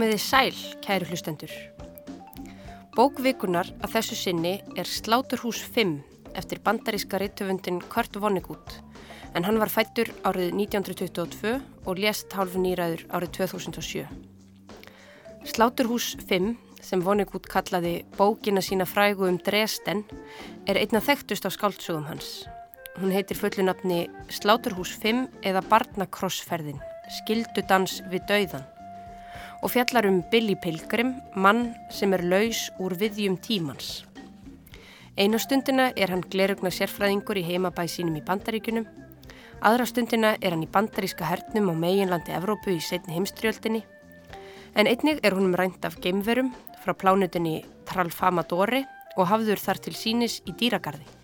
Komiði sæl, kæru hlustendur. Bókvikunar að þessu sinni er Sláturhús 5 eftir bandaríska reytöfundin Kurt Vonnegut en hann var fættur árið 1922 og lést hálf nýraður árið 2007. Sláturhús 5 sem Vonnegut kallaði bókina sína frægu um Dresden er einna þekktust á skáldsögum hans. Hún heitir fullunapni Sláturhús 5 eða Barnakrossferðin, skildudans við dauðan og fjallar um Billy Pilgrim, mann sem er laus úr viðjum tímans. Einu stundina er hann glerugna sérfræðingur í heimabæ sínum í bandaríkunum, aðra stundina er hann í bandaríska hernum á meginlandi Evrópu í setni heimstriöldinni, en einnig er húnum rænt af geimverum frá plánutinni Tralfamadori og hafður þar til sínis í dýragarði.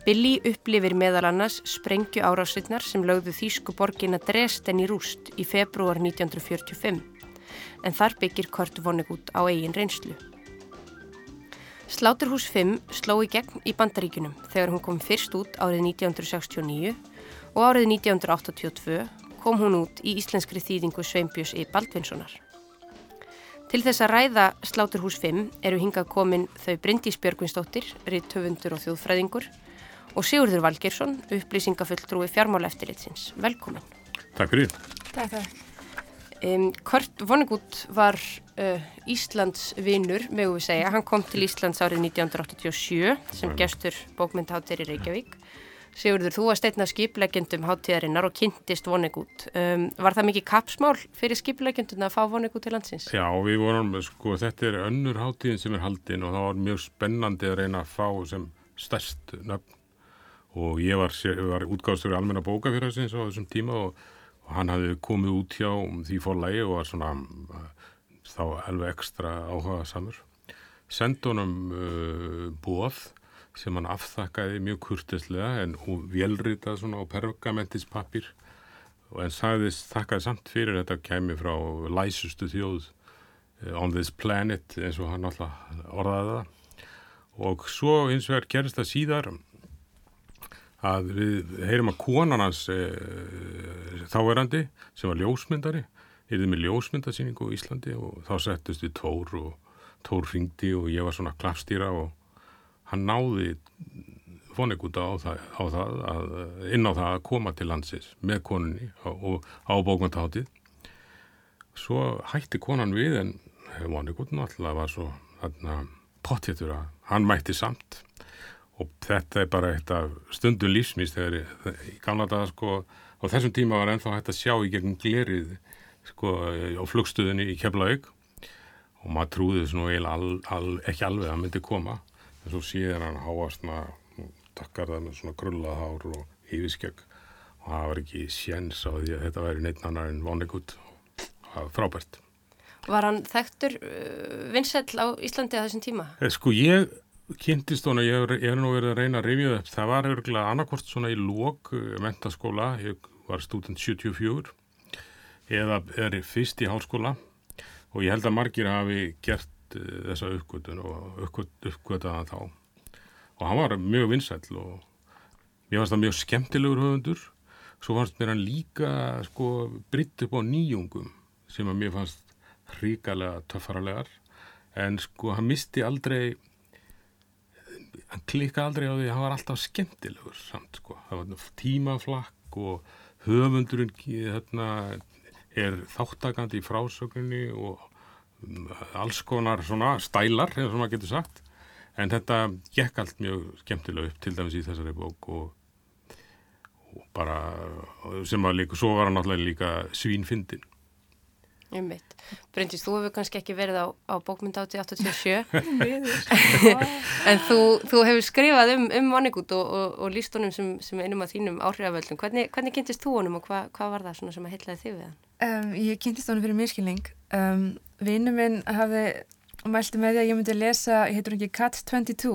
Billy upplifir meðal annars sprengju árásitnar sem lögðu Þýsku borgin að Dresden í rúst í februar 1945 en þar byggir Kurt Vonnegut á eigin reynslu. Sláturhús 5 sló í gegn í bandaríkunum þegar hún kom fyrst út árið 1969 og árið 1982 kom hún út í íslenskri þýðingu Sveinbjörns í Baldvinssonar. Til þess að ræða Sláturhús 5 eru hingað komin þau Bryndís Björgvinsdóttir, ritt höfundur og þjóðfræðingur og Sigurður Valgersson, upplýsingafulltrúi fjármála eftirlitsins. Velkomin. Takk fyrir. Takk, takk. Um, Kurt Vonnegut var uh, Íslands vinnur, mögum við segja. Hann kom til Íslands árið 1987 sem gestur bókmyndháttir í Reykjavík. Sigurður, þú varst einn af skiplegjendum háttíðarinnar og kynntist Vonnegut. Um, var það mikið kapsmál fyrir skiplegjenduna að fá Vonnegut til landsins? Já, við vorum, sko, þetta er önnur háttíðin sem er haldin og það var mjög spennandi að reyna að fá sem stærst nöfn og ég var, var útgáðstöru almenna bókafjörðarsins á þessum tíma og og hann hafði komið út hjá því fórlægi og var svona þá alveg ekstra áhuga samur sendi honum uh, bóð sem hann afþakkaði mjög kurtislega en velritað svona á pergamentispappir og en sagðist þakkaði samt fyrir þetta kemi frá læsustu þjóð uh, on this planet eins og hann alltaf orðaði það. Og svo eins og er gerist það síðar að við heyrum að konan hans e, þáverandi sem var ljósmyndari erði með ljósmyndasýningu í Íslandi og þá settist við Tór og Tór ringdi og ég var svona klappstýra og hann náði Vonnegut á, á það að, inn á það að koma til landsins með konunni og á bókmyndaháttið svo hætti konan við en Vonnegut náttúrulega var svo pottjættur að hann mætti samt og þetta er bara eitt af stundum lífsmýst þegar í gamla daga sko á þessum tíma var ennþá hægt að sjá í gegnum glerið sko á flugstuðinni í Keflavík. Og maður trúði þess nú al, al, ekki alveg að myndi koma. En svo síðan hann háast takkar það með svona krullahár og yfirskjögg og það var ekki séns á því að þetta væri neitt annar en vonlegut og frábært. Var hann þekktur uh, vinsell á Íslandi á þessum tíma? Eh, sko ég kynntist hún að ég er nú verið að reyna að rifja upp. Það var örgulega annarkort svona í lók eh, mentaskóla, ég var student 74 eða er fyrst í hálskóla og ég held að margir hafi gert uh, þessa uppgötun og uppgötaðan þá. Og hann var mjög vinsæll og mér fannst það mjög skemmtilegur höfundur. Svo fannst mér hann líka sko britt upp á nýjungum sem að mér fannst hríkalega töffaralegar en sko hann misti aldrei hann klikka aldrei á því að hann var alltaf skemmtilegur samt sko, það var tímaflakk og höfundurinn hérna, er þáttakandi í frásökunni og mm, alls konar svona stælar, eða svona getur sagt. En þetta gekk allt mjög skemmtilega upp til dæmis í þessari bók og, og bara sem að líka, svo var hann náttúrulega líka svínfindin Ummitt. Bryndis, þú hefur kannski ekki verið á, á bókmyndáti 87 en þú, þú hefur skrifað um, um Vonnegut og, og, og líst honum sem, sem einum af þínum áhrifavöldum. Hvernig, hvernig kynntist þú honum og hva, hvað var það sem að heitlaði þig við hann? Um, ég kynntist honum fyrir myrskilning. Um, Vinnu minn hafði mælti með því að ég myndi lesa, ég heitur ekki Cat 22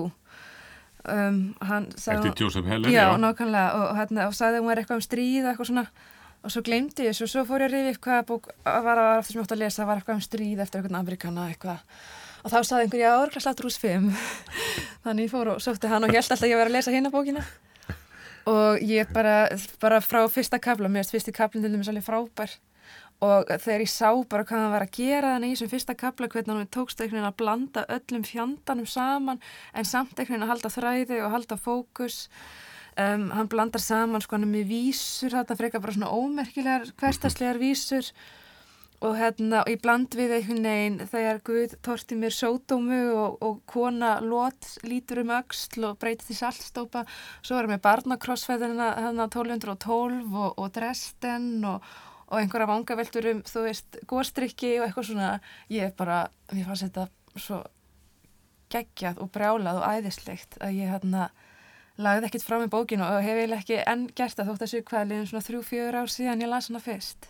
um, Eftir Joseph Heller, já. Já, nákvæmlega og, og, hérna, og sagði að hún var eitthvað um stríð og eitthvað svona og svo glemdi ég þessu og svo fór ég að rifja upp hvaða bók var að aftur sem ég átt að lesa, var eitthvað um stríð eftir eitthvað amerikana eitthvað. Og þá saði einhver, já, orðlega slattur úr svim þannig ég fór og sótti hann og held alltaf að ég var að lesa hérna bókina. Og ég bara, bara frá fyrsta kafla, mér erst fyrsti kaflin til dæmis alveg frábær. Og þegar ég sá bara hvað hann var að gera þannig í þessum fyrsta kapla hvernig hann tókst einhvern veginn að blanda öllum fjandanum saman en samt einhvern veginn að halda þræði og halda fókus um, hann blandar saman sko hann er með vísur þetta frekar bara svona ómerkilegar hverstaslegar vísur. Og hérna og ég bland við einhvern veginn þegar Guð torti mér sódómu og, og kona lót lítur um öxl og breytið í saltstópa svo erum við barnakrossfæðina hérna 1212 og, og Dresden og, og einhverja vangaveltur um þú veist góstrykki og eitthvað svona. Ég er bara, mér fannst þetta svo geggjað og brjálað og æðislegt að ég hérna lagði ekkit frá mig bókinu og hef eiginlega ekki enn gert það þótt að séu hvaðliðin svona þrjú-fjögur ár síðan ég las hana fyrst.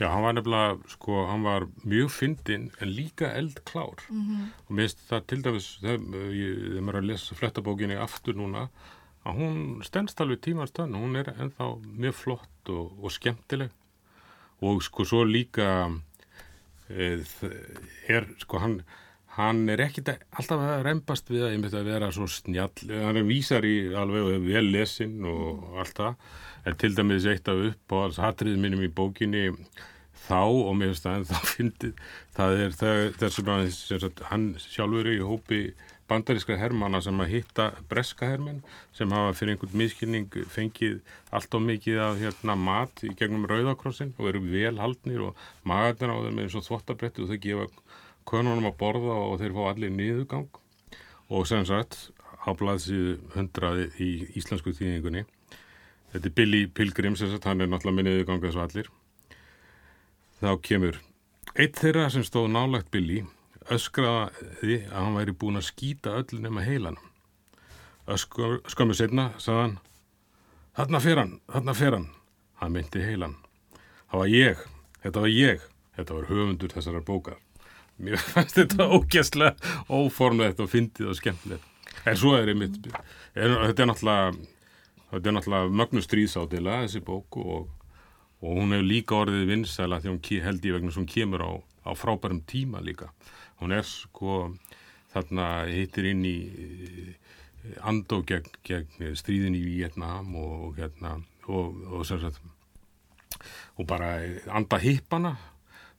Já, hann var nefnilega, sko, hann var mjög fyndinn en líka eldklár. Mm -hmm. og mér finnst það til dæmis þegar ég er að lesa flettabókinni aftur núna, að hún stendst alveg tímans tönn, hún er ennþá mjög flott og, og skemmtileg. Og sko svo líka e, er, sko, hann hann er ekkit alltaf að reymbast við að að vera svo snjall, hann er vísar í alveg vel lesin og allt það. En til dæmis eitt af upp og alls hatrið minnum í bókinni þá og mér finnst það en þá fyndið. Það er þessum að hann sjálfur er í hópi bandaríska hermana sem að hitta breska hermen sem hafa fyrir einhvern miskilning fengið allt og mikið af hérna, mat í gegnum rauðakrossin og eru velhaldnir og magarnir á þeim með eins og þvottabretti og þau gefa konunum að borða og þeir fá allir niðurgang. Og sem sagt á blaðsíðu hundraði í íslensku tíðingunni þetta er Billy Pilgrim sem sagt hann er náttúrulega með niðurgang þessu allir. Þá kemur eitt þeirra sem stóð nálagt Billy öskraði að hann væri búin að skýta öll nema heilan. Öskömmu setna sagðan þarna fer hann, þarna fer hann. Hann myndi heilan. Það var ég, þetta var ég þetta var höfundur þessarar bókar mér fannst þetta ógæslega óformlegt og fyndið og skemmtilegt en svo er einmitt þetta er náttúrulega þetta er náttúrulega mögnu stríðsátila þessi bók og og hún hefur líka orðið vinsæla því hún held ég vegna sem hún kemur á, á frábærum tíma líka. Hún er sko þarna hittir inn í andó gegn, gegn stríðin í Vietnam og hérna og, og sem sagt og bara anda hippana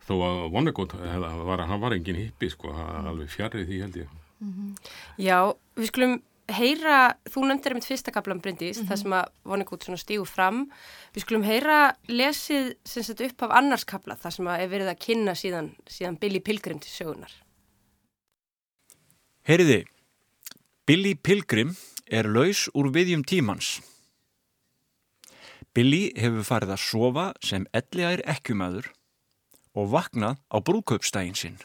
þó að Vonnegut var, hann var engin hippi sko, alveg fjarrið því held ég. Mm -hmm. Já, við skulum heyra, þú nefndir einmitt fyrsta kaplan Bryndís, mm -hmm. það sem að Vonnegut stígur fram. Við skulum heyra lesið sagt, upp af annars kapla, það sem að er verið að kynna síðan, síðan Billy Pilgrim til sögunar. Heyriði, Billy Pilgrim er laus úr viðjum tímans. Billy hefur farið að sofa sem elliðær ekkjumæður og vaknað á brúköpstægin sinn.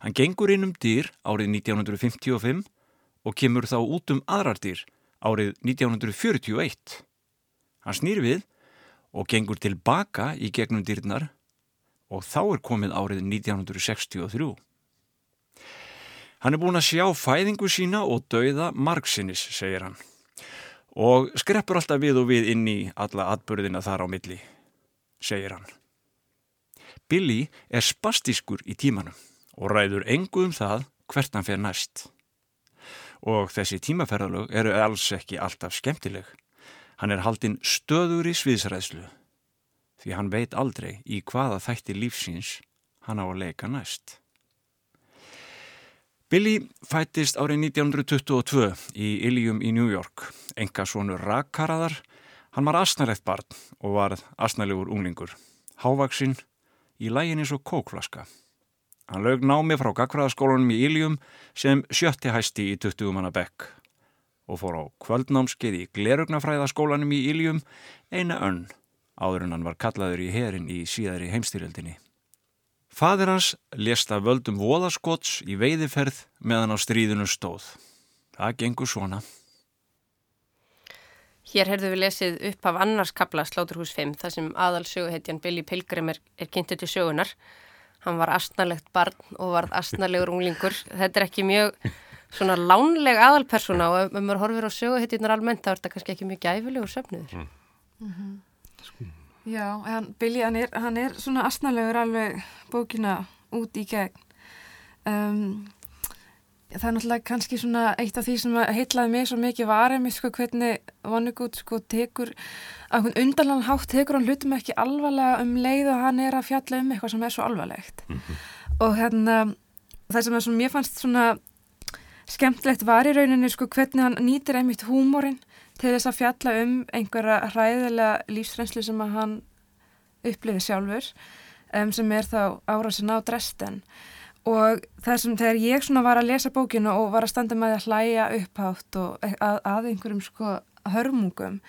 Hann gengur inn um dýr árið 1955 og kemur þá út um aðrardir árið 1941. Hann snýr við og gengur tilbaka í gegnum dýrnar og þá er komið árið 1963. Hann er búin að sjá fæðingu sína og dauða margsinnis, segir hann. Og skreppur alltaf við og við inn í alla atbyrðina þar á milli, segir hann. Billy er spastískur í tímanum og ræður engu um það hvert hann fer næst og þessi tímaferðalög eru alls ekki alltaf skemmtileg. Hann er haldinn stöður í sviðsræðslu því hann veit aldrei í hvaða þætti lífsins hann á að leika næst. Billy fættist árið 1922 í Ilium í New York, enga svonu rakkaraðar. Hann var asnalegt barn og var asnalegur unglingur, hávaksinn í lægin eins og kókflaska. Hann lög námi frá Gagfræðaskólanum í Íljum sem sjötti hæsti í 20 manna bekk og fór á kvöldnámskeið í Glerugnafræðaskólanum í Íljum eina önn áður en hann var kallaður í herin í síðari heimstýrjöldinni. Fadir hans lesta völdum voðaskots í veiðiferð meðan á stríðinu stóð. Það gengur svona. Hér herðu við lesið upp af annars kapla Sláturhús 5 þar sem aðalsöguhetjan Billy Pilgrim er, er kynntu til sögunar hann var astnalegt barn og varð astnalegur unglingur. Þetta er ekki mjög svona lánleg aðalpersona og ef maður horfir á söguhettirnar almennt þá er þetta kannski ekki mjög gæfilegur söfnuður. Mm. Mm -hmm. Já, hann, Billy hann er, hann er svona astnalegur alveg bókina út í gegn. Um, það er náttúrulega kannski svona eitt af því sem heitlaði mig svo mikið var einmitt sko hvernig Vonnegut sko tekur á hún undanlann hátt tekur hann hlutum ekki alvarlega um leið og hann er að fjalla um eitthvað sem er svo alvarlegt mm -hmm. og hérna það sem, sem mér fannst svona skemmtlegt var í rauninni sko hvernig hann nýtir einmitt húmórin til þess að fjalla um einhverja hræðilega lífsrenslu sem að hann upplifið sjálfur um, sem er þá árásin á Dresden og það sem þegar ég svona var að lesa bókinu og var að standa með að hlæja upphátt og að, að einhverjum sko hörmungum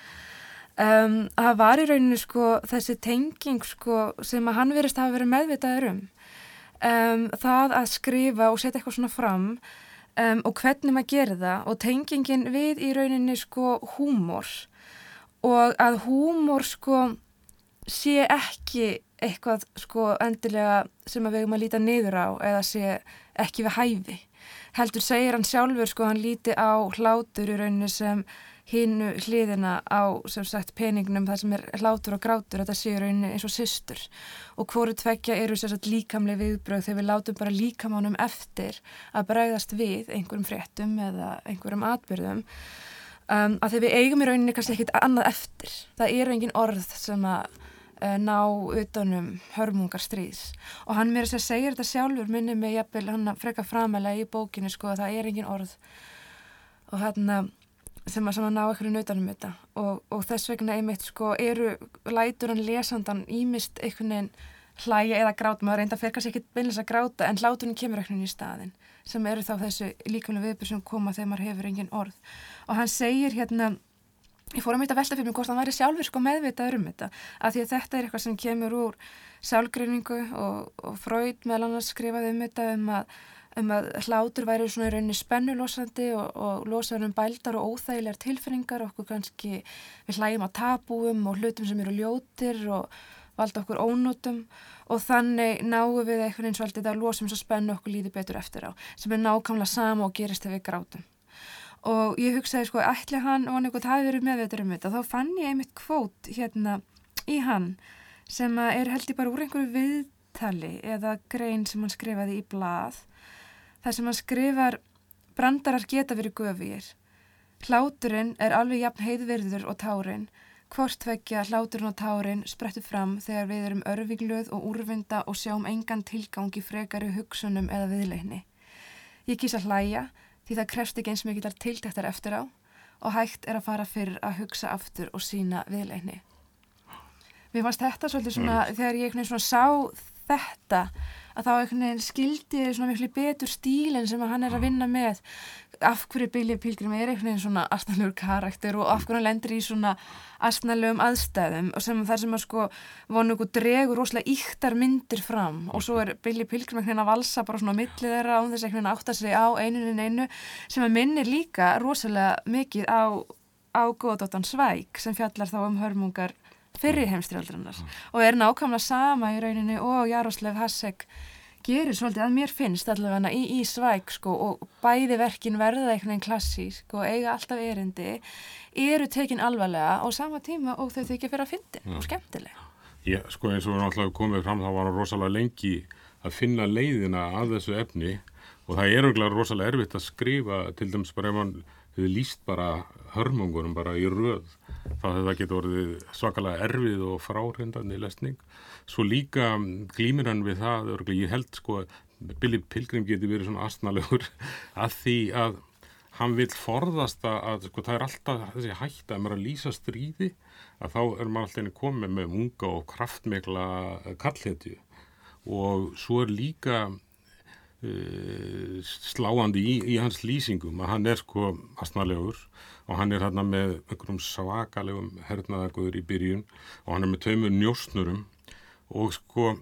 um, það var í rauninu sko þessi tenging sko sem að hann verist að hafa verið meðvitaður um. Um, það að skrifa og setja eitthvað svona fram um, og hvernig maður gerir það og tengingin við í rauninu sko húmor. Og að húmor sko sé ekki eitthvað sko endilega sem að við erum að líta niður á eða sé ekki við hæfi. Heldur segir hann sjálfur sko hann líti á hlátur í rauninu sem hinnu hliðina á sem sagt peningnum það sem er hlátur og grátur þetta sé í rauninu eins og systur og hvoru tvekja eru sem sagt líkamlega viðbröð þegar við látum bara líkamánum eftir að bregðast við einhverjum fréttum eða einhverjum atbyrðum um, að þegar við eigum í rauninu kannski ekkit annað eftir það eru engin orð sem að ná utanum hörmungar stríðs og hann mér þess að segja þetta sjálfur minni mig jafnvel hann að freka framælega í bókinu sko að það er engin orð og sem að, sem að ná eitthvað utanum þetta. Og, og þess vegna einmitt sko eru lætur hann lesandan ímist einhvern veginn hlæja eða gráta, maður reynda fyrir kannski ekki beinleins að gráta en hlátunum kemur eitthvað í staðin sem eru þá þessu líkamlega viðbjörn sem koma þegar maður hefur engin orð. Og hann segir hérna ég fór að mynda að velta fyrir mig hvort hann væri sjálfur sko meðvitað um þetta. Af því að þetta er eitthvað sem kemur úr sálgreiningu og, og Freud meðal annars skrifaði um þetta um að, um að hlátur væri svona í rauninni spennulosandi og, og losaður um bældar og óþægilegar tilfinningar okkur kannski við hlægjum á tabúum og hlutum sem eru ljótir og valda okkur ónótum og þannig náum við eitthvað eins og allt þetta að losum svo spennu okkur líði betur eftir á sem er nákvæmlega sama og gerist ef við grátum og ég hugsaði sko ætli hann og hann eitthvað hafi verið meðveitur um þetta þá fann ég einmitt kvót hérna í hann sem er held ég bara úr einhverju viðtali eða grein sem hann skrifaði í blað þar sem hann skrifar brandarar geta verið göfir hláturinn er alveg jafn heiðverður og tárin. Hvort vekja hláturinn og tárin sprettu fram þegar við erum örfigluð og úrvinda og sjáum engan tilgang í frekari hugsunum eða viðleikni ég kýsa hlæja því það krefst ekki eins og mikillar tiltæktar eftir á og hægt er að fara fyrir að hugsa aftur og sína viðleginni. Mér fannst þetta svolítið svona, mm. þegar ég svona sá þetta, að þá skildi svona miklu betur stílinn sem hann er að vinna með. Af hverju Billy Pilgrim er einhvern veginn svona astnælugur karakter og af hverju hann lendur í svona astnælegum aðstæðum og sem þar sem að sko vonu ykkur dregur rosalega íktar myndir fram. Og svo er Billy Pilgrim einhvern veginn að valsa bara svona á millið þeirra og þess að einhvern veginn átta sig á einunin einu sem að minnir líka rosalega mikið á, á Góðdóttan Svæk sem fjallar þá um hörmungar fyrir heimstyrjaldarinnar mm. og er nákvæmlega sama í rauninni og Jaroslav Hasek gerir svolítið að mér finnst allavega í, í svæk sko og bæði verkin verða einhvern veginn klassísk og eiga alltaf erindi eru tekin alvarlega á sama tíma og þau þykja fyrir að fyndi og skemmtilega. Já, sko eins og við náttúrulega komum fram þá var það rosalega lengi að finna leiðina að þessu efni og það er örgulega rosalega erfitt að skrifa til dæms bara ef mann hefur líst bara hörmungunum bara í röð þá hefur það getið orðið svakalega erfið og fráhrindandi lesning. Svo líka glýmir hann við það örgulega, ég held sko Billy Pilgrim geti verið svona astnalegur að því að hann vil forðast að sko það er alltaf þessi hægt að maður að lýsa stríði að þá er maður alltaf einnig komið með unga og kraftmegla kallhetju og svo er líka uh, sláandi í, í hans lýsingum að hann er sko astnalegur og hann er hérna með einhverjum svakalegum hernaðaguður í byrjun og hann er með taumur njóstnurum og sko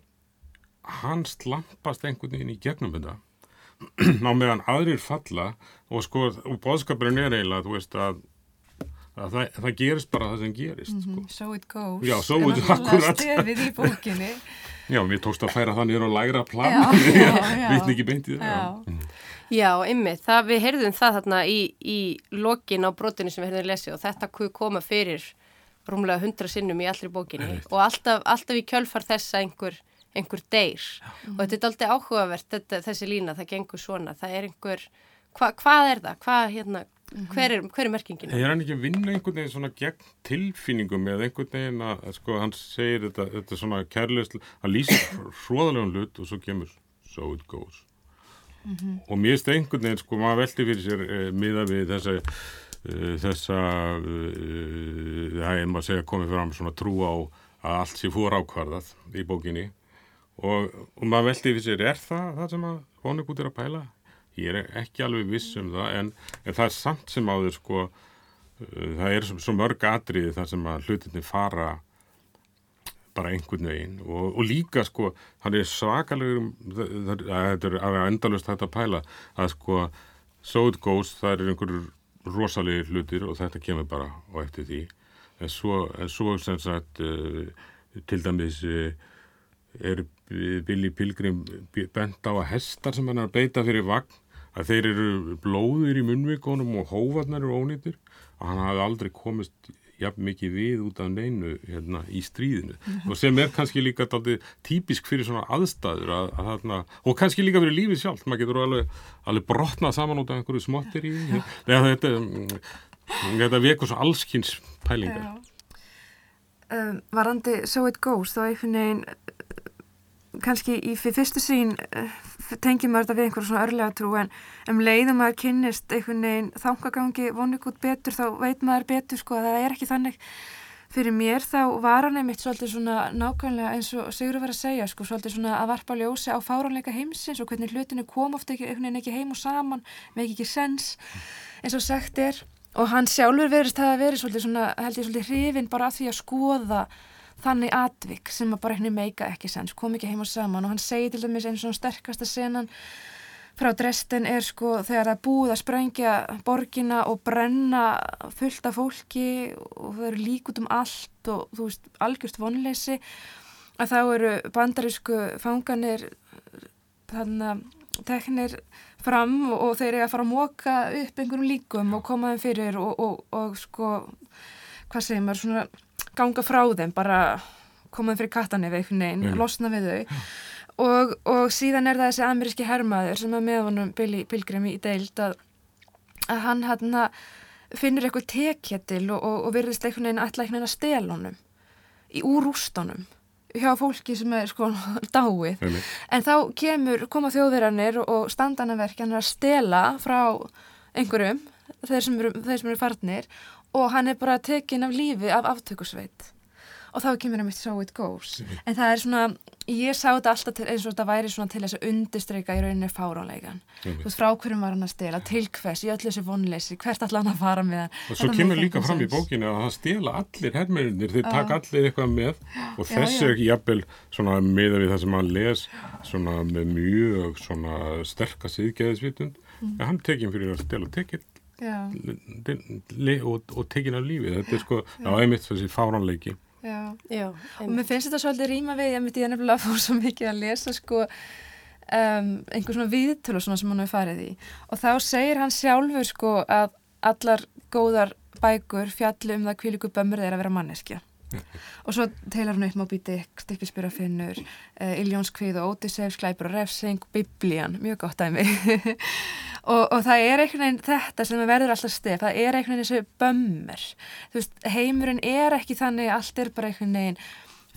hann slampast einhvern veginn í gegnum þetta á meðan aðrir falla og sko og bóðskapurinn er eiginlega þú veist að, að það, það gerist bara það sem gerist mm -hmm. sko. So it goes Já, so it akkurat stefið í bókinni Já, við tókst að færa það nýra og lægra plan. Við veitum ekki beintið Já, ymmið, við heyrðum það þarna í, í lokin á brotinu sem við heyrðum lesið og þetta koma fyrir rúmlega hundra sinnum í allri bókinni og alltaf, alltaf í kjölfar þessa einhver, einhver deyr. Já. og þetta er alltaf áhugavert þetta, þessi lína, það gengur svona. Það er einhver hva, hvað er það? Hvað, hérna, hver, er, hver er merkingin? Er hann ekki að vinna einhvern veginn svona gegn tilfinningum eða einhvern veginn að, sko, hann segir þetta, þetta svona kærleist, hann lýsir hróðalegum hlut og svo kemur so it goes. Og mér finnst einhvern veginn, sko, maður veldi fyrir sér uh, miða við þessa, uh, þessa, uh, það er maður að segja komið fram svona trú á að allt sé fór ákvarðað í bókinni og, og maður veldi fyrir sér, er það það sem að Vonnegut er að pæla? Ég er ekki alveg viss um það en, en það er samt sem áður sko uh, það er svo, mörg atriði þar sem að hlutinni fara bara einhvern veginn. Og, og líka sko hann er svakalegur þetta er að endalust hægt að pæla að sko so it goes það er einhverjur rosalegir hlutir og þetta kemur bara á eftir því. En svo, en svo sem sagt uh, til dæmis uh, er Billy Pilgrim bent á að hestar sem hann er að beita fyrir vagn að þeir eru blóðir í munvíkonum og hóvarnar eru ónýttir að hann hafi aldrei komist jafn mikið við út af neinu hérna, í stríðinu. Og sem er kannski líka dálítið típisk fyrir svona aðstæður að, að, að, og kannski líka fyrir lífið sjálf maður getur alveg, alveg brotnað saman út af einhverju smottir í þetta, þetta vekur svo allskynns pælingar. Um, Varandi So It Goes þá einhvern veginn kannski í fyrstu sín uh, tengjum maður þetta við einhverjum svona örlega trú en um leiðum maður kynnist einhvern veginn þangagangi vonið út betur þá veit maður betur sko að það er ekki þannig. Fyrir mér þá var hann einmitt svolítið svona nákvæmlega eins og Sigur var að segja sko svolítið svona að varpa ljósi á fáranleika heimsins og hvernig hlutinu kom ofta einhvern veginn ekki heim og saman með ekki sens eins og sagt er. Og hann sjálfur verist að verið svolítið svona held ég svolítið hrifin bara að því að skoða þannig atvik sem að bara henni meika ekki sens, kom ekki heim og saman. Og hann segi til dæmis eins og sterkasta senan frá Dresden er sko þegar það búið að sprengja borgina og brenna fullt af fólki og það eru lík út um allt og þú veist algjörst vonleysi að þá eru bandarísku fanganir þannig að teknir fram og þeir eru að fara að móka upp einhverjum líkum og koma þeim fyrir og, og, og sko hvað segir maður svona ganga frá þeim, bara koma þeim fyrir kattan ef einhvern veginn, mm. losna við þau og, og síðan er það þessi ameríski hermaður sem er með honum Billy Pilgrim í deild að, að hann hann finnur eitthvað tekjetil og, og, og virðist einhvern veginn alltaf einhvern veginn að stela honum í úrústunum hjá fólki sem er sko dáið Heim. en þá kemur, koma þjóðverðanir og standanaverkjan að stela frá einhverjum þeir sem eru, þeir sem eru farnir og hann er bara tekin af lífi af aftökusveit. Og þá kemur hann mitt so it goes. En það er svona, ég sá þetta alltaf til, eins og þetta væri svona til þess að undistreika í rauninni fáránleikan, þú veist frá hverjum var hann að stela, til hvers, í öllu þessu vonleysi hvert ætla hann að fara með hann? Og svo kemur líka fram í bókinu að það stela allir hermerinir, þeir Já. taka allir eitthvað með. Og þessi já. er ekki jafnvel svona meða við það sem hann les svona með mjög svona sterka síðgeðisvitund Mm. en hann tekinn fyrir að stela tekinn og, og tekinn af lífi, þetta er sko já, einmitt þessi fáránleiki. Já. Já, og mér finnst þetta svolítið rýma við ég myndi ég nefnilega fór svo mikið að lesa sko um, einhver svona viðtölu svona sem hann hefur farið í. Og þá segir hann sjálfur sko að allar góðar bækur fjalli um það kvíliku bömmur þeir að vera manneskja og svo teilar hann upp Moby Dick, Stikkispyrir að finnur uh, Iljónskvið og Ódisefs, Glæpur og Refsing Biblían, mjög gott dæmi. Og, og það er einhvern veginn þetta sem verður alltaf stef, það er einhvern veginn þessu bömmur, þú veist, heimurinn er ekki þannig, allt er bara einhvern veginn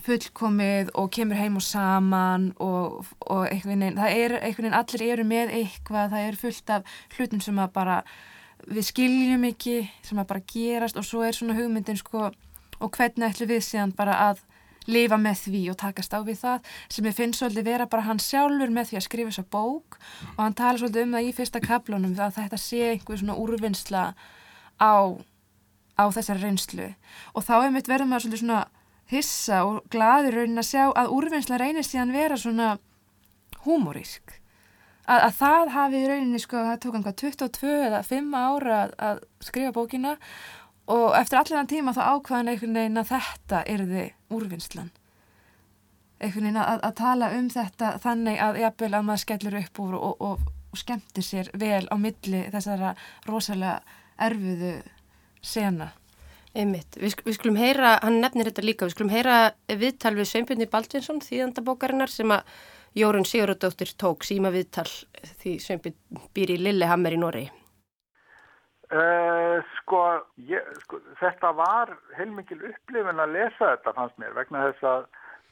fullkomið og kemur heim og saman og, og einhvern veginn, það er einhvern veginn, allir eru með eitthvað, það er fullt af hlutum sem að bara við skiljum ekki, sem að bara gerast og svo er svona hugmyndin sko og hvernig ætlum við síðan bara að lifa með því og takast á við það? Sem ég finn svolítið vera bara hann sjálfur með því að skrifa þessa bók. Og hann tala svolítið um það í fyrsta kaplunum að þetta sé einhver svona úrvinnsla á, á þessari reynslu. Og þá er mitt verður maður svolítið svona hissa og gladur raunin að sjá að úrvinnsla reynir síðan vera svona húmorísk. Að, að það hafi rauninni sko, það tók hann hvað 22 eða 5 ára að, að skrifa bókina og eftir allir hann tíma þá ákvaðan einhvern veginn að þetta yrði úrvinnslan einhvern veginn að, að tala um þetta þannig að jafnvel að maður skellur upp úr og, og, og skemmtir sér vel á milli þessara rosalega erfiðu sena Einmitt. Við, við skulum heyra, hann nefnir þetta líka, við skulum heyra viðtal við Sveinbjörni Baldvinsson, þýðandabókarinnar sem að Jórun Sigurðardóttir tók síma viðtal því Sveinbjörn býr í Lillehammer í Norri. Uh, sko, ég, sko, þetta var heilmikil upplifin að lesa þetta fannst mér vegna þess að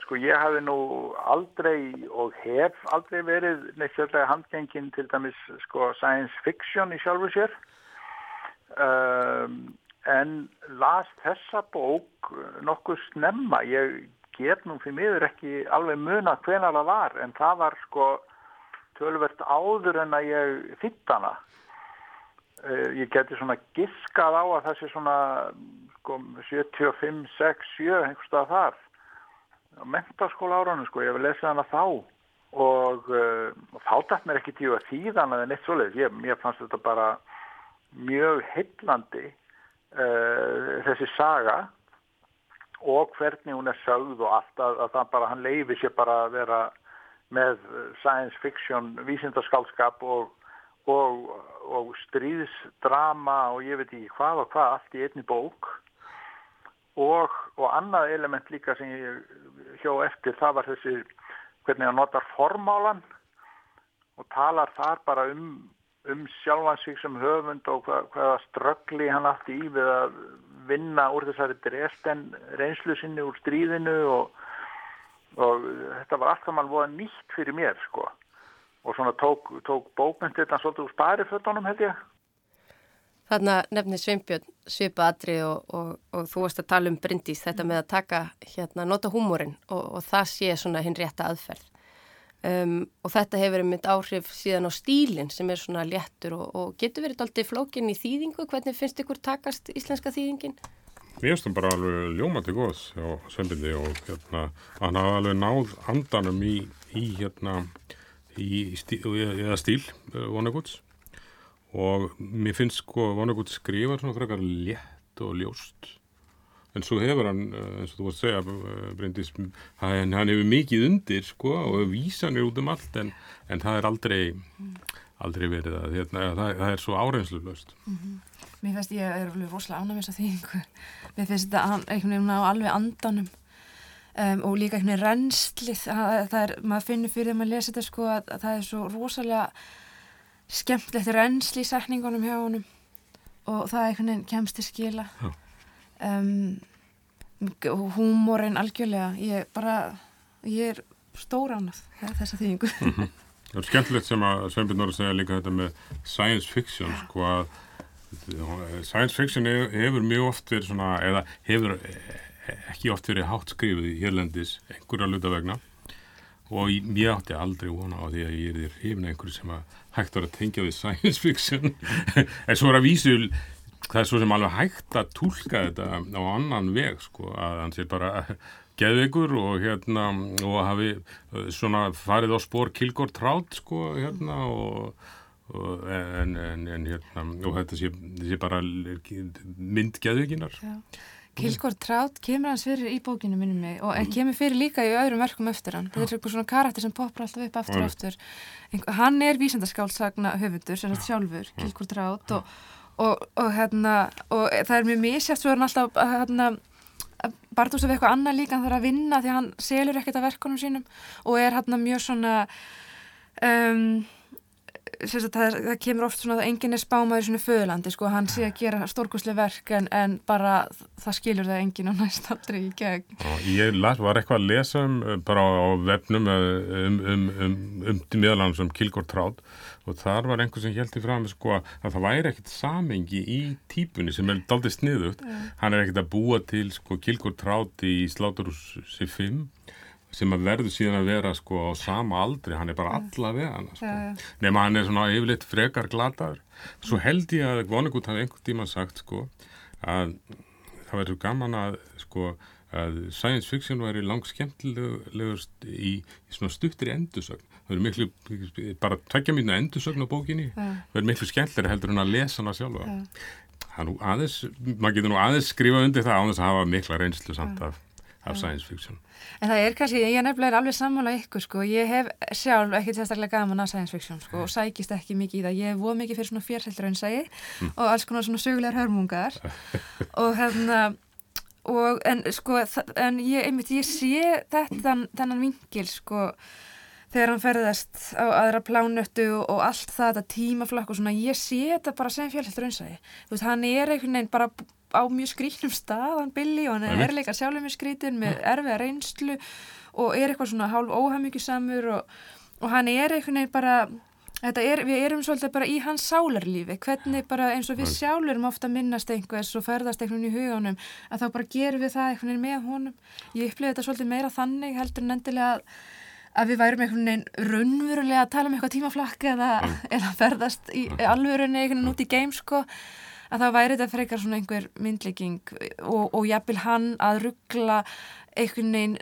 sko ég hafi nú aldrei og hef aldrei verið neitt sérlega handgengin til dæmis sko science fiction í sjálfu sér. Um, en las þessa bók nokkuð snemma. Ég get nú fyrir miður ekki alveg muna hvenar það var en það var sko tölvert áður en að ég þitt hana ég geti svona giskað á að það sé svona sko 75, 6, 7 einhverstað þar. Á mentaskóla árunum sko, ég hef lesið hana þá. Og, uh, og þá dætt mér ekki tíu að þýðan eða neitt svoleiðis, ég, mér fannst þetta bara mjög heillandi uh, þessi saga og hvernig hún er sögð og allt að, að það bara, hann leiði sér bara að vera með science fiction vísindaskálskap og, og, og stríðsdrama og ég veit ekki hvað og hvað allt í einni bók. Og, og annað element líka sem ég hjó eftir það var þessi hvernig hann notar formálan og talar þar bara um, um sjálfansvík sem höfund og hvað, hvaða ströggli hann afti í við að vinna úr þessari dresten reynslu sinni úr stríðinu og, og þetta var allt saman voða nýtt fyrir mér sko og svona tók, tók bókmyndið þetta svolítið úr sparifötunum held ég Þarna nefnir Sveinbjörn svipa aðri og, og, og þú varst að tala um Bryndís þetta með að taka, hérna, nota húmórin og, og það sé svona hinn rétta aðferð um, og þetta hefur mynd áhrif síðan á stílinn sem er svona léttur og getur verið alltaf flókin í þýðingu, hvernig finnst ykkur takast íslenska þýðingin? Mér finnst það bara alveg ljómandi góð á Sveinbjörni og hérna hann hafa alveg náð andanum í, í hérna í stíl, eða stíl vonaguts og mér finnst sko Vonnegut skrifa svona frekar létt og ljóst. En svo hefur hann, eh, eins og þú varst að segja eh, Bryndis, hann, hann hefur mikið undir sko og vísan er út um allt en, en það er aldrei aldrei verið að hérna, það, það er svo áreinslu löst mm -hmm. Mér finnst ég er alveg rosalega þess að því mér finnst þetta einhvern veginn á alveg andanum um, og líka einhvern veginn reynslið það er, maður finnir fyrir að maður lesa þetta sko að, að það er svo rosalega skemmtilegt reynsli í sækningunum hjá honum. Og það einhvern veginn kemst til skila. Um, og húmórin algjörlega. Ég bara, ég er stóránað þessa þýðingu. Mm -hmm. Það er skemmtilegt sem að Sveinbjörn að segja líka þetta með science fiction sko að science fiction hefur mjög oft verið svona, eða hefur ekki oft verið hátt skrifið í Hérlendis einhverja luta vegna. Og ég átti aldrei vona á því að ég er því hrifna einhverju sem að hægt var að tengja við science fiction. En svo er að vísu það er svo sem alveg hægt að tólka þetta á annan veg sko að hann sé bara geðvegur og hérna og hafi uh, svona farið á spór Kilgór Trátt sko hérna og, en, en, en hérna og þetta sé, sé bara mynd geðveginar Já Kilgór Trátt kemur hans fyrir í bókinu minnum mig og kemur fyrir líka í öðrum verkum eftir hann. Þetta er eitthvað svona karakter sem poppar alltaf upp aftur og aftur. Hann er vísendaskálsagna höfundur sem er sjálfur, Kilgór Trátt og, og, og, hérna, og það er mjög mísjátt svo er hann alltaf hérna, Bartús af eitthvað annað líka hann þarf að vinna því hann selur ekkert af verkunum sínum og er hérna mjög svona um það, það kemur oft svona að enginn er spámaður í svona föðlandi sko, hann sé að gera stórkoslega verk en, en bara það skilur það enginn og næst aldrei í gegn. Ég las, var eitthvað að lesa um, bara á vefnum um, um, um, um, um meðlan sem Kilgór Trátt og þar var einhver sem heldur fram sko, að það væri ekkit samengi í típunni sem er daldið sniðugt, yeah. hann er ekkit að búa til sko, Kilgór Trátt í Sláturúsi 5 sem að verður síðan að vera sko á sama aldri, hann er bara alla við hann sko. nema hann er svona yfirleitt frekar glataður. Svo held ég að Vonnegut hafi einhvern tíma sagt sko að það verður gaman að sko að science fiction væri langt skemmtilegust í, í svona stuttir endursögn. Það verður miklu, bara tveggja mínu endursögn á bókinni, verður miklu skemmtilega heldur en að lesa hana sjálfa. Aðeins, maður getur nú aðeins skrifa undir það á þess að hafa mikla reynslu samt af af science fiction. En það er kannski, ég nefnilega er alveg sammála ykkur sko, ég hef sjálf ekki sérstaklega gaman af science fiction sko og sækist ekki mikið í það, ég hef voð mikið fyrir svona segi mm. og alls konar svona sögulegar hörmungar og hérna og en sko en ég, einmitt, ég sé þetta þennan vingil sko þegar hann ferðast á aðra plánöttu og, allt það, þetta tímaflakk og svona, ég sé þetta bara sem fjallhættur raunsæði. Þú veist, hann er einhvern veginn bara á mjög skrítnum stað, hann Billy, og hann er líka sjálfur mjög skrítin með erfiða reynslu og er eitthvað svona hálf óhafmyggjusamur og, og hann er einhvern veginn bara, er, við erum svolítið bara í hans sálarlífi, hvernig bara eins og við sjálfurum ofta minnast einhvers og ferðast einhvern í huganum, að þá bara gerum við það einhvern veginn með honum. Ég upplifði þetta svolítið meira þannig heldur en endilega að að við værum einhvern veginn raunverulega að tala um eitthvað tímaflakk eða, eða ferðast í alvörunni einhvern veginn út í geim sko að það væri þetta frekar svona einhver myndlegging og, og jafnvel hann að ruggla einhvern veginn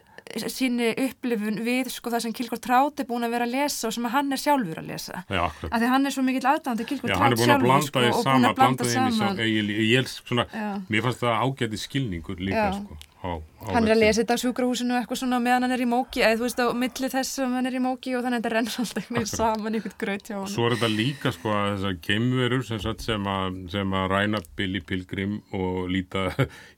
síni upplifun við sko það sem Kilgór Trátt er búin að vera að lesa og sem hann er sjálfur að lesa. Já, af því hann er svo mikill aðdáðandi Kilgór Trátt sjálfur sko, og búin að blanda saman. Ég, ég, ég, svona, Mér fannst það ágæti skilningur líka sko á, á hann er að lesa þetta á sjúkrahúsinu eitthvað svona meðan hann er í móki eða þú veist á milli þess að hann er í móki og þannig að þetta rennur alltaf einhvern saman ykkur gröt hjá hann Svo er þetta líka sko að þessar geimverur sem, sem, sem að ræna Billy Pilgrim og líta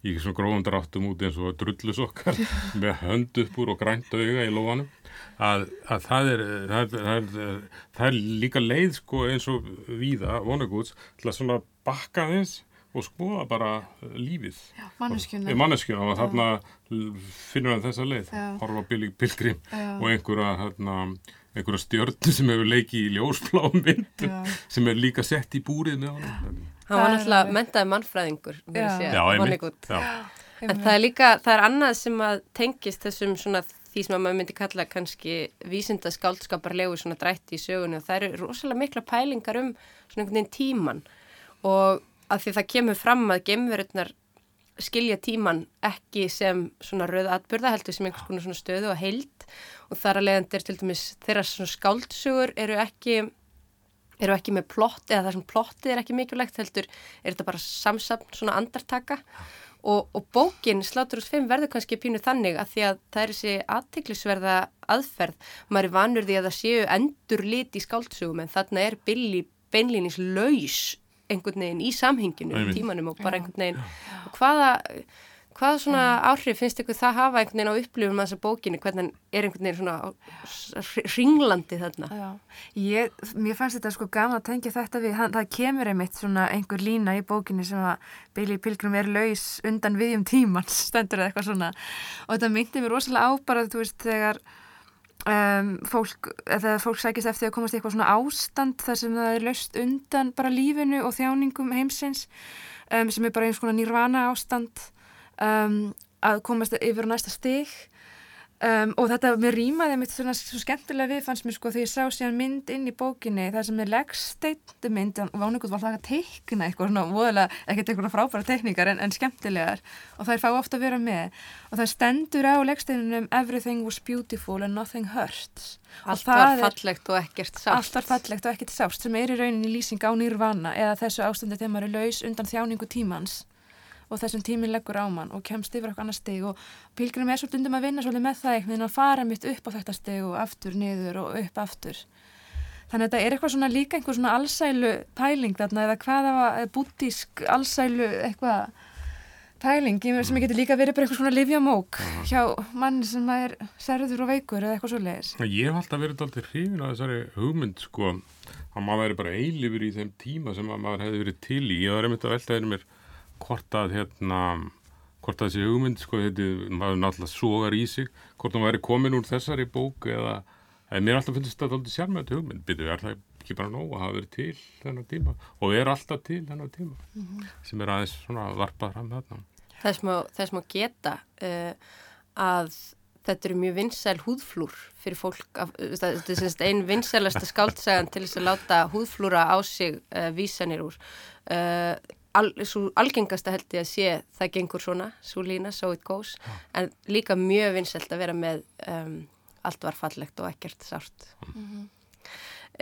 í svona gróðum dráttum út eins og drullusokkar með hönd upp úr og grænt auga í lóanum að, að það, er, það, er, það, er, það er líka leið sko eins og víða vonagúts til að svona bakka þess og skoða bara eh, lífið. Manneskjuna. Og þarna finnur hann þessa leið. Horfa Billy Pilgrim Já. og einhverja hérna, einhverja stjörn sem hefur leikið í ljósfláum mynd sem er líka sett í búrið með hann hann var náttúrulega mentaði mannfræðingur en það er líka það er annað sem að tengist þessum svona því sem að maður myndi kalla kannski vísinda skáldskaparlegu svona drætti í sögunni og það eru rosalega mikla pælingar um svona einhvern veginn tíman og að því það kemur fram að gemverurnar skilja tíman ekki sem svona rauð atbyrða heldur sem einhvers konar svona stöðu og heild. Og þar að leiðandir til dæmis þeirra svona skáldsögur eru ekki eru ekki með plott eða það sem plotti er ekki mikilvægt heldur er þetta bara samsapn svona andartaka. Og, og bókin Sláturús 5 verður kannski pínu þannig að því að það er þessi aðtiklisverða aðferð. Maður er vanur því að það séu endur lit í skáldsögum en þarna er Billy beinlýnis laus einhvern veginn í samhenginu í tímanum og bara einhvern veginn. Og hvaða, hvaða svona áhrif finnst ykkur það hafa einhvern veginn á upplifum að þessa bókinu, hvernig er einhvern veginn svona ringlandi þarna? Já, ég, mér fannst þetta sko gama að tengja þetta við, hann, það kemur einmitt svona einhver lína í bókinu sem að Billy Pilgrim er laus undan viðjum tímans, stendur eða eitthvað svona. Og þetta myndi mér rosalega á bara þú veist þegar Um, fólk, eða fólk sækist eftir að komast í eitthvað svona ástand þar sem það er löst undan bara lífinu og þjáningum heimsins um, sem er bara eins konar nýrvana ástand um, að komast yfir næsta stig Um, og þetta með rýmaði mitt svona svo skemmtilega við fannst mér sko því ég sá síðan mynd inn í bókinni það sem er leggsteitu mynd og ánægut var það að teikna eitthvað svona voðalega, ekkert eitthvað frábæra teikningar en, en skemmtilegar. Og það er fá ofta að vera með. Og það stendur á leggsteinunum everything was beautiful and nothing hurts. Allt var fallegt og ekkert sást Allt var fallegt og ekkert sást sem er í rauninni lýsing á nýrvana eða þessu ástandi þegar maður er laus undan þjáningu tímans og þessum tímin leggur á mann og kemst yfir okkur annar steg og pilgrim er svolítið um að vinna svolítið með það eitthvað en að fara mitt upp á þetta steg og aftur, niður og upp aftur. Þannig að þetta er eitthvað svona líka einhver svona allsælu pæling þarna eða hvaða bútísk allsælu eitthvað pæling sem getur líka verið bara eitthvað svona livjamók hjá mann sem er serður og veikur eða eitthvað svo leiðis Ég hef alltaf verið alltaf hrifin að þessari hugmynd sko. Að maður væri bara eilifur í þeim tíma sem maður hefði verið til í. Ég var einmitt að veltaði mér hvort að hérna hvort að þessi hugmynd sko þetta maður náttúrulega sogar í sig hvort hún væri komin úr þessari bók eða, eða mér alltaf finnst þetta alltaf sérmjönd hugmynd. Byrju er það ekki bara nóg að hafa verið til þennan tíma? Og er alltaf til þennan tíma mm -hmm. sem er aðeins svona varpað fram þarna. Þess má, þess má geta uh, að þetta eru mjög vinsæl húðflúr fyrir fólk, af, þetta er einn vinsælasta skáltsagan til þess að láta húðflúra á sig uh, vísanir úr. Uh, al, svo algengasta held ég að sé það gengur svona, svo lína, so it goes. Ja. en líka mjög vinnselt að vera með um, allt var fallegt og ekkert sárt. Mm. -hmm.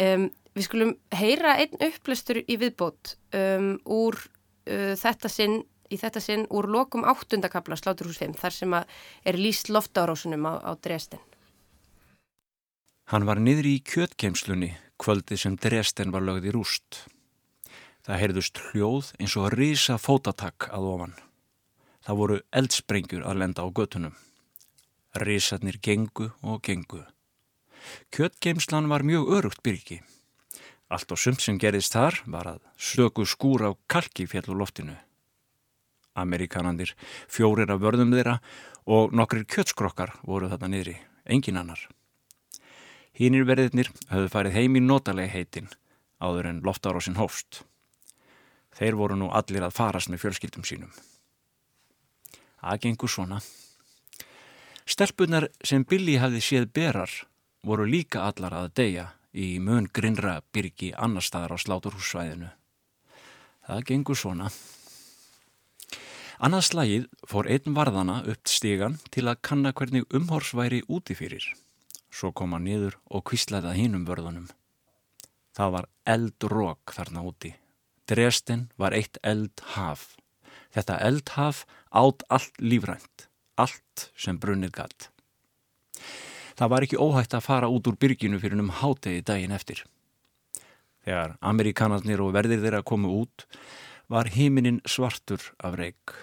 um, Við skulum heyra einn upplöstur í viðbót um, úr uh, þetta sinn í þetta sinn úr lokum áttundakabla Sláturhús 5 þar sem að er líst loftárásunum á, á Dresden. Hann var niður í kjötkeimslunni kvöldi sem Dresden var lögð í rúst Það heyrðust hljóð eins og að rýsa fótatakk að ofan. Það voru eldsprengjur að lenda á götunum. Rýsarnir gengu og gengu. Kjöttgeimslan var mjög örugt byrki. Allt og sumt sem gerðist þar var að stöku skúr á kalki fjall úr loftinu. Amerikanandir, fjórir af vörðum þeirra og nokkrir kjöttskrokkar voru þarna niðri, engin annar. Hínir verðirnir höfðu farið heim í notalega heitin áður en loftarósin hófst. Þeir voru nú allir að farast með fjölskyldum sínum. Það gengur svona. Stelpunar sem Billy hafði séð berar voru líka allar að deyja í mun grinnra byrki annar staðar á sláturhússvæðinu. Það gengur svona. Annað slagið fór einn varðana upp stígan til að kanna hvernig umhorsværi úti fyrir. Svo kom hann niður og kvíslaði að hinum vörðunum. Það var eldrók þarna úti. Dresden var eitt eldhaf. Þetta eldhaf átt allt lífrænt, allt sem brunnið gatt. Það var ekki óhægt að fara út úr byrginu fyrir um hátegi daginn eftir. Þegar amerikanarnir og verðir þeirra komu út, var heiminin svartur af reik.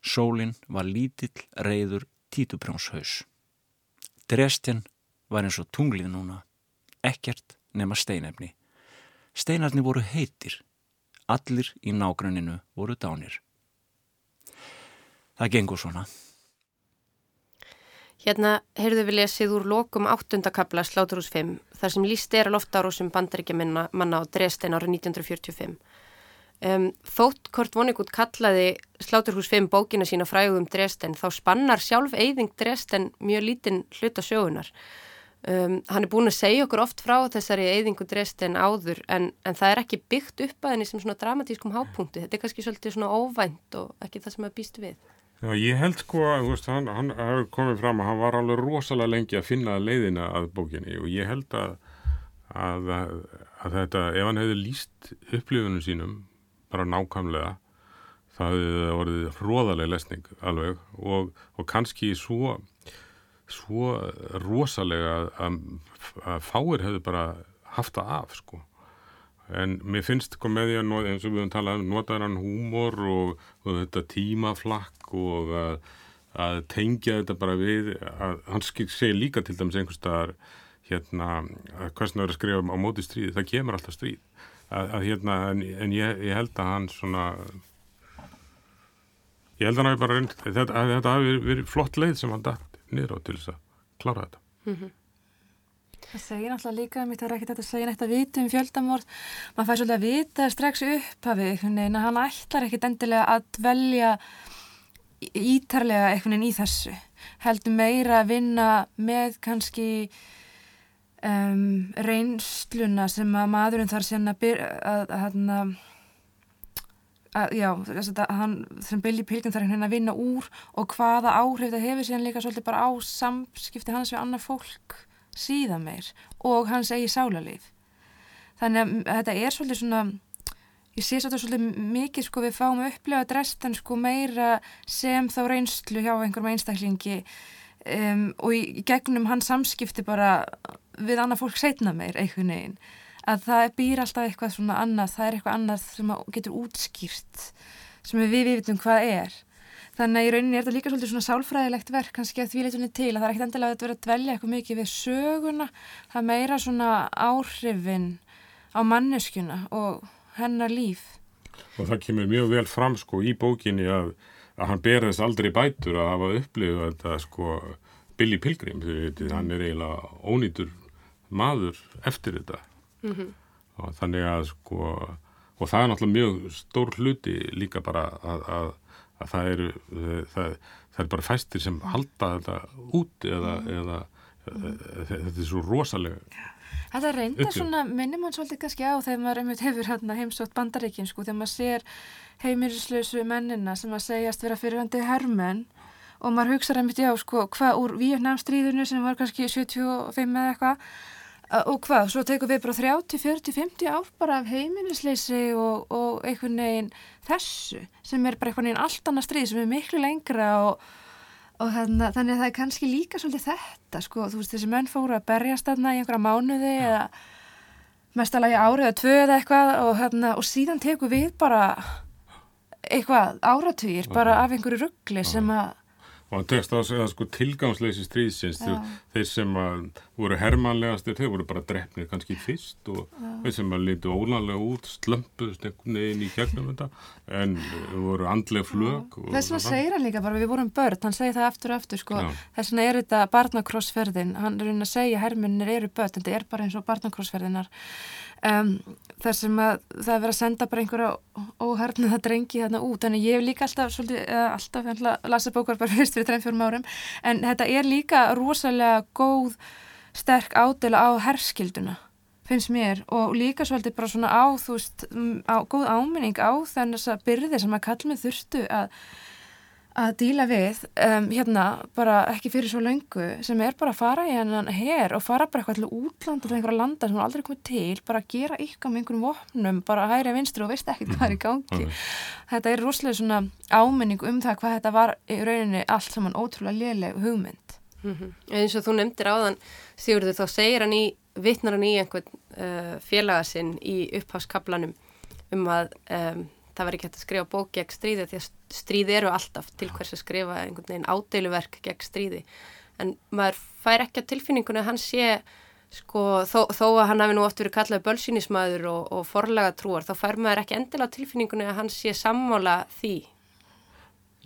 Sólinn var lítill, reyður, títuprjónshaus. Dresden var eins og tunglið núna, ekkert nema steinefni. Steinarni voru heitir, allir í nágranninu voru dánir. Það gengur svona. Hérna heyrðu við lesið úr lokum áttundakabla Sláturhús 5 þar sem líst er að loftárósum bandaríkjamanna á Dresden árið 1945. Um, þótt Kort Vonnegut kallaði Sláturhús 5 bókina sína frægum Dresden þá spannar sjálf eyðing Dresden mjög lítinn hluta sjögunar. Um, hann er búin að segja okkur oft frá þessari eyðingu Dresden áður en, en það er ekki byggt upp að henni sem svona dramatískum hápunkti. Þetta er kannski svolítið svona óvænt og ekki það sem að býst við. Já, ég held sko að veist, hann, hann komið fram að hann var alveg rosalega lengi að finna leiðina að bókinni og ég held að, að, að þetta, ef hann hefði líst upplifunum sínum bara nákvæmlega það hefði orðið hróðalega lesning alveg og, og kannski svo, svo rosalega að, að fáir hefði bara haft það af sko. En mér finnst að eins og við höfum talað um notaður hann húmor og, og þetta tímaflakk og að, að tengja þetta bara við að hann segir líka til dæmis einhvers staðar hérna að hvað sem það er að skrifa á móti stríði, það kemur alltaf stríð. Að, hérna, en, en ég, ég held að hann svona ég held að hann hafi bara reynd þetta, þetta hafi verið flott leið sem hann dætt niður á til þess að klára þetta. Mm -hmm. Það segir náttúrulega líka mitt að ekki þetta segja neitt að vita um fjöldamórð maður fær svolítið að vita strax upp af því en hann ætlar ekkit endilega að dvelja ítarlega einhvern veginn í þessu. Heldur meira að vinna með kannski um, reynsluna sem að maðurinn þarf sérna að, að, að, að já, að hann sem Billy Pilgrim þarf hérna að vinna úr og hvaða áhrif það hefur síðan líka svolítið bara á samskipti hans við annað fólk síðan meir og hans eigi sálarlíf. Þannig að þetta er svolítið svona ég sé svolítið mikið sko við fáum að upplefa Dresden sko meira sem þá reynslu hjá einhverjum einstaklingi um, og í gegnum hans samskipti bara við annað fólk setna meir einhvern veginn að það býr alltaf eitthvað svona annað það er eitthvað annað sem getur útskýrt sem við við vitum hvað er. Þannig að í rauninni er þetta líka svolítið svona sálfræðilegt verk kannski að því leitunni til að það er ekkert endilega að vera að dvelja eitthvað mikið við söguna. Það meira svona áhrifin á manneskjuna og hennar líf. Og það kemur mjög vel fram sko í bókinni að, að hann ber þess aldrei bætur að hafa upplifað þetta sko Billy Pilgrim því hann er eiginlega ónýtur maður eftir þetta mm -hmm. og þannig að sko og það er náttúrulega mjög stór hluti líka bara að, að að það eru það, það er bara fæstir sem halda þetta út eða, mm. eða mm. þetta er svo rosalega Þetta reynda svona, minnir mann svolítið kannski á þegar maður hefur hérna heimsótt bandaríkin sko, þegar maður sér heimirislausu mennina sem að segjast vera fyrirvandi hermenn og maður hugsaður einmitt já sko, hvað úr Víetnamstríðinu sem var kannski 75 eða eitthvað og hvað, svo tekum við bara 30, 40, 50 ár bara af heimilisleysi og, og einhvern veginn þessu sem er bara einhvern veginn allt annað stríð sem er miklu lengra og, og þannig, þannig að það er kannski líka svolítið þetta sko, þú veist þessi menn fóru að berjast þarna í einhverja mánuði ja. eða mestalagi árið eða tvö eða eitthvað og, hérna, og síðan tekum við bara eitthvað áratugir bara af einhverju ruggli sem að og hann tekst á að segja sko tilgangsleysi stríðsins þeir sem voru hermanlegastir, þeir voru bara drefnir kannski fyrst og þeir sem að litu ólanlega út, slömpuðst einhvern veginn í gegnum þetta en voru andlega flög. Þess vegna segir hann líka bara við vorum börn, hann segir það aftur og aftur sko, þess vegna er þetta barnakrossferðin, hann er að segja hermunir eru börn, þetta er bara eins og barnakrossferðinar um, þar sem að það er verið að senda bara einhverja óhærniða drengi þarna út, en ég hef líka alltaf svolítið, alltaf, ég að lasa bókar bara fyrst fyrir 3-4 árum, en þetta er líka rosalega góð sterk ádela á herskilduna finnst mér. Og líka svolítið bara svona á þú veist, mm, á, góð áminning á þannig að byrði sem að kallmið þurftu að að díla við um, hérna bara ekki fyrir svo löngu sem er bara að fara í hennan her og fara bara eitthvað til útlanda til einhverja landa sem hún aldrei komið til bara að gera eitthvað með einhverjum vopnum bara að hæra vinstri og veist ekkert hvað er í gangi. Þetta er rosalega svona áminning um það hvað þetta var í rauninni allt saman ótrúlega léleg hugmynd Mm -hmm. eins og þú nefndir áðan Sigurður þá segir hann í vittnar hann í einhvern uh, félagasinn í upphafskablanum um að um, það var ekki hægt að skrifa bók gegn stríði því að stríði eru alltaf til hvers að skrifa einhvern veginn ádeiluverk gegn stríði. En maður fær ekki að tilfinninguna að hann sé sko þó, þó að hann hafi nú oft verið kallað bölsýnismæður og, og forlega trúar þá fær maður ekki endilega tilfinninguna að hann sé sammála því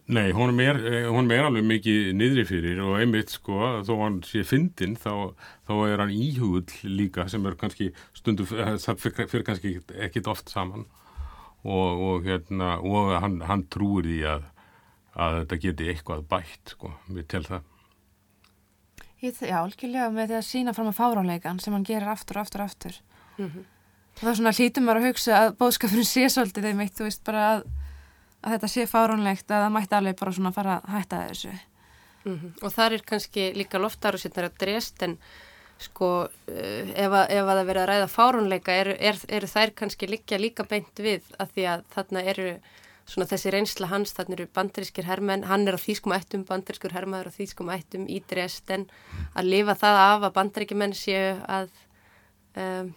Nei, honum er, honum er alveg mikið niðri fyrir og einmitt sko, þó hann sé fyndin þá, þá er hann íhugull líka sem er kannski stundu, það fyrir, fyrir kannski ekkit oft saman og, og hérna, og hann, hann trúir því að, að þetta geti eitthvað bætt sko, við tel það. Ég, Já, algjörlega með því að sína fram að fáránleikan sem hann gerir aftur og aftur og aftur mm -hmm. það er svona hlítum maður að hugsa að bóðskapurinn sé svolítið þeim eitt, þú veist bara að að þetta sé fáránlegt að það mætti alveg bara svona fara að hætta þessu. Mm -hmm. Og þar er kannski líka loftarusinnar að drest en sko uh, ef, að, ef að það verið að ræða fáránleika eru er, er þær kannski líka líka beint við að því að þarna eru svona þessi reynsla hans, þarna eru bandarískir hermenn, hann er á þýskum ættum, bandarískur hermaður á þýskum ættum í Dresden að lifa það af að bandaríkjumenn séu að um,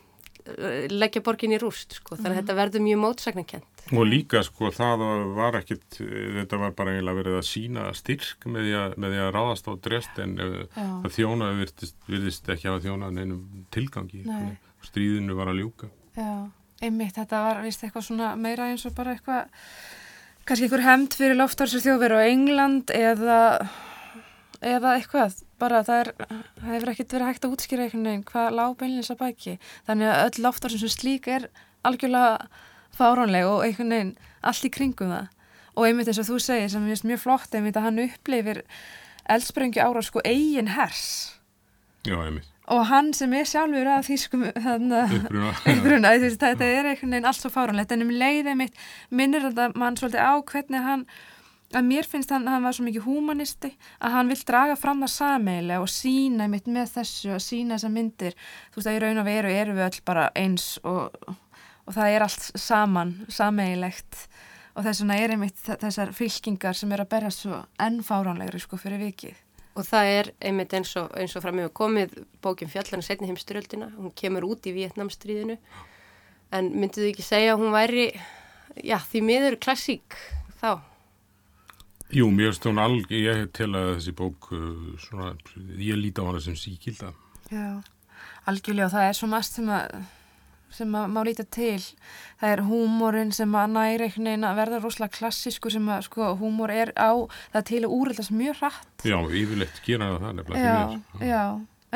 leggja borgin í rúst sko, þannig að mm. þetta verður mjög mótsagnakent. Og líka sko það var ekkit, þetta var bara eiginlega verið að sína styrk með því að, með því að ráðast á drest en það þjónaði virðist, virðist ekki hafa þjónaði neinum tilgangi, Nei. stríðinu var að ljúka. Já, einmitt, þetta var vist eitthvað svona meira eins og bara eitthvað, kannski einhver hemmt fyrir loftarsur þjóðveru á England eða, eða eitthvað, bara það er, það hefur ekkit verið hægt að útskýra einhvern veginn hvað lág beinleins að bæki, þannig að öll loftarsum sem slík er algjörlega fáránleg og einhvern veginn allt í kringum það. Og einmitt eins og þú segir sem er mjög flott einmitt að hann upplifir eldsprengju ára sko eigin hers. Já, einmitt. Og hann sem er sjálfur að þýskum uppruna þetta er einhvern veginn allt svo fáránlegt. En um leiðið mitt minnir þetta mann svolítið á hvernig hann að mér finnst hann hann var svo mikið humanisti að hann vil draga fram það sameiglega og sína mitt með þessu og sína þessa myndir þú veist að í raun og veru eru við öll bara eins og og það er allt saman, sameigilegt og þess vegna er einmitt þessar fylkingar sem er að berja svo ennfáránlegri sko fyrir vikið. Og það er einmitt eins og, eins og fram með komið bókjum fjallarinn setni heimstyrjöldina, hún kemur út í Vietnamstríðinu en myndið þú ekki segja að hún væri, já því miður klassík þá? Jú, mér hún alg, ég tel að þessi bók, svona, ég líti á hana sem síkilda. Já, algjörlega og það er svo mast sem að sem að má líta til. Það er húmórin sem að næri einhvern veginn að verða rosalega klassísku sem að sko húmór er á það til að úrreldast mjög hratt. Já, yfirleitt gera það nefnilega já, já,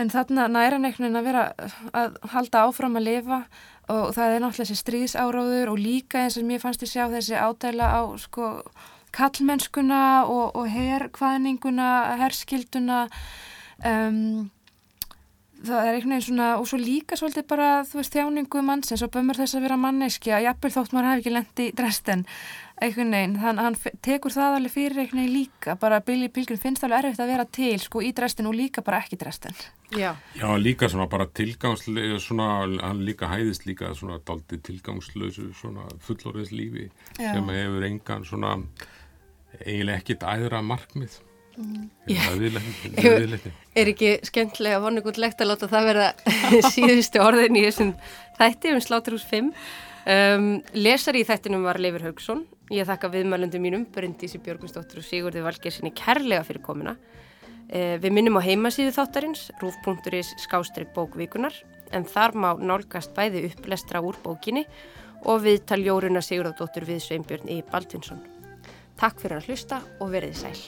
en þarna næri einhvern veginn að vera að halda áfram að lifa og það er náttúrulega þessi stríðsáráður og líka eins og mér fannst ég sjá þessi ádæla á sko kallmennskuna og, og herrkvæðninguna herskilduna um það er einhvern veginn svona, og svo líka svolítið bara, þú veist, þjáningu mannsins og bömmur þess að vera manneski að jafnvel þótt maður hafi ekki lendi í dresten einhvern veginn, þannig að hann tekur það alveg fyrir einhvern veginn líka, bara Billy Pilgrim finnst alveg erfitt að vera til, sko, í dresten og líka bara ekki dresten. Já. Já, líka svona bara tilgangslega, svona, hann líka hæðist líka svona daldi tilgangslösu, svona fullorðins lífi Já. sem hefur engan svona eiginlega ekkit æðra markmið. Mm. Er ekki skemmtilega vonugundlegt að láta það vera síðustu orðin í þessum þætti um Sláturhús 5 um, Lesari í þættinum var Leifur Haugsson Ég þakka viðmælundum mínum Bryndísi Björgustóttur og Sigurði Valgersinni kærlega fyrir komina Eh, við minnum á heimasíðu þáttarins, rúf.is skástrygg bókvíkunar, en þar má nálgast bæði upplestra úr bókinni og viðtal Jóruna Sigurðardóttur við Sveinbjörn í Baldvinsson. Takk fyrir að hlusta og verið sæl.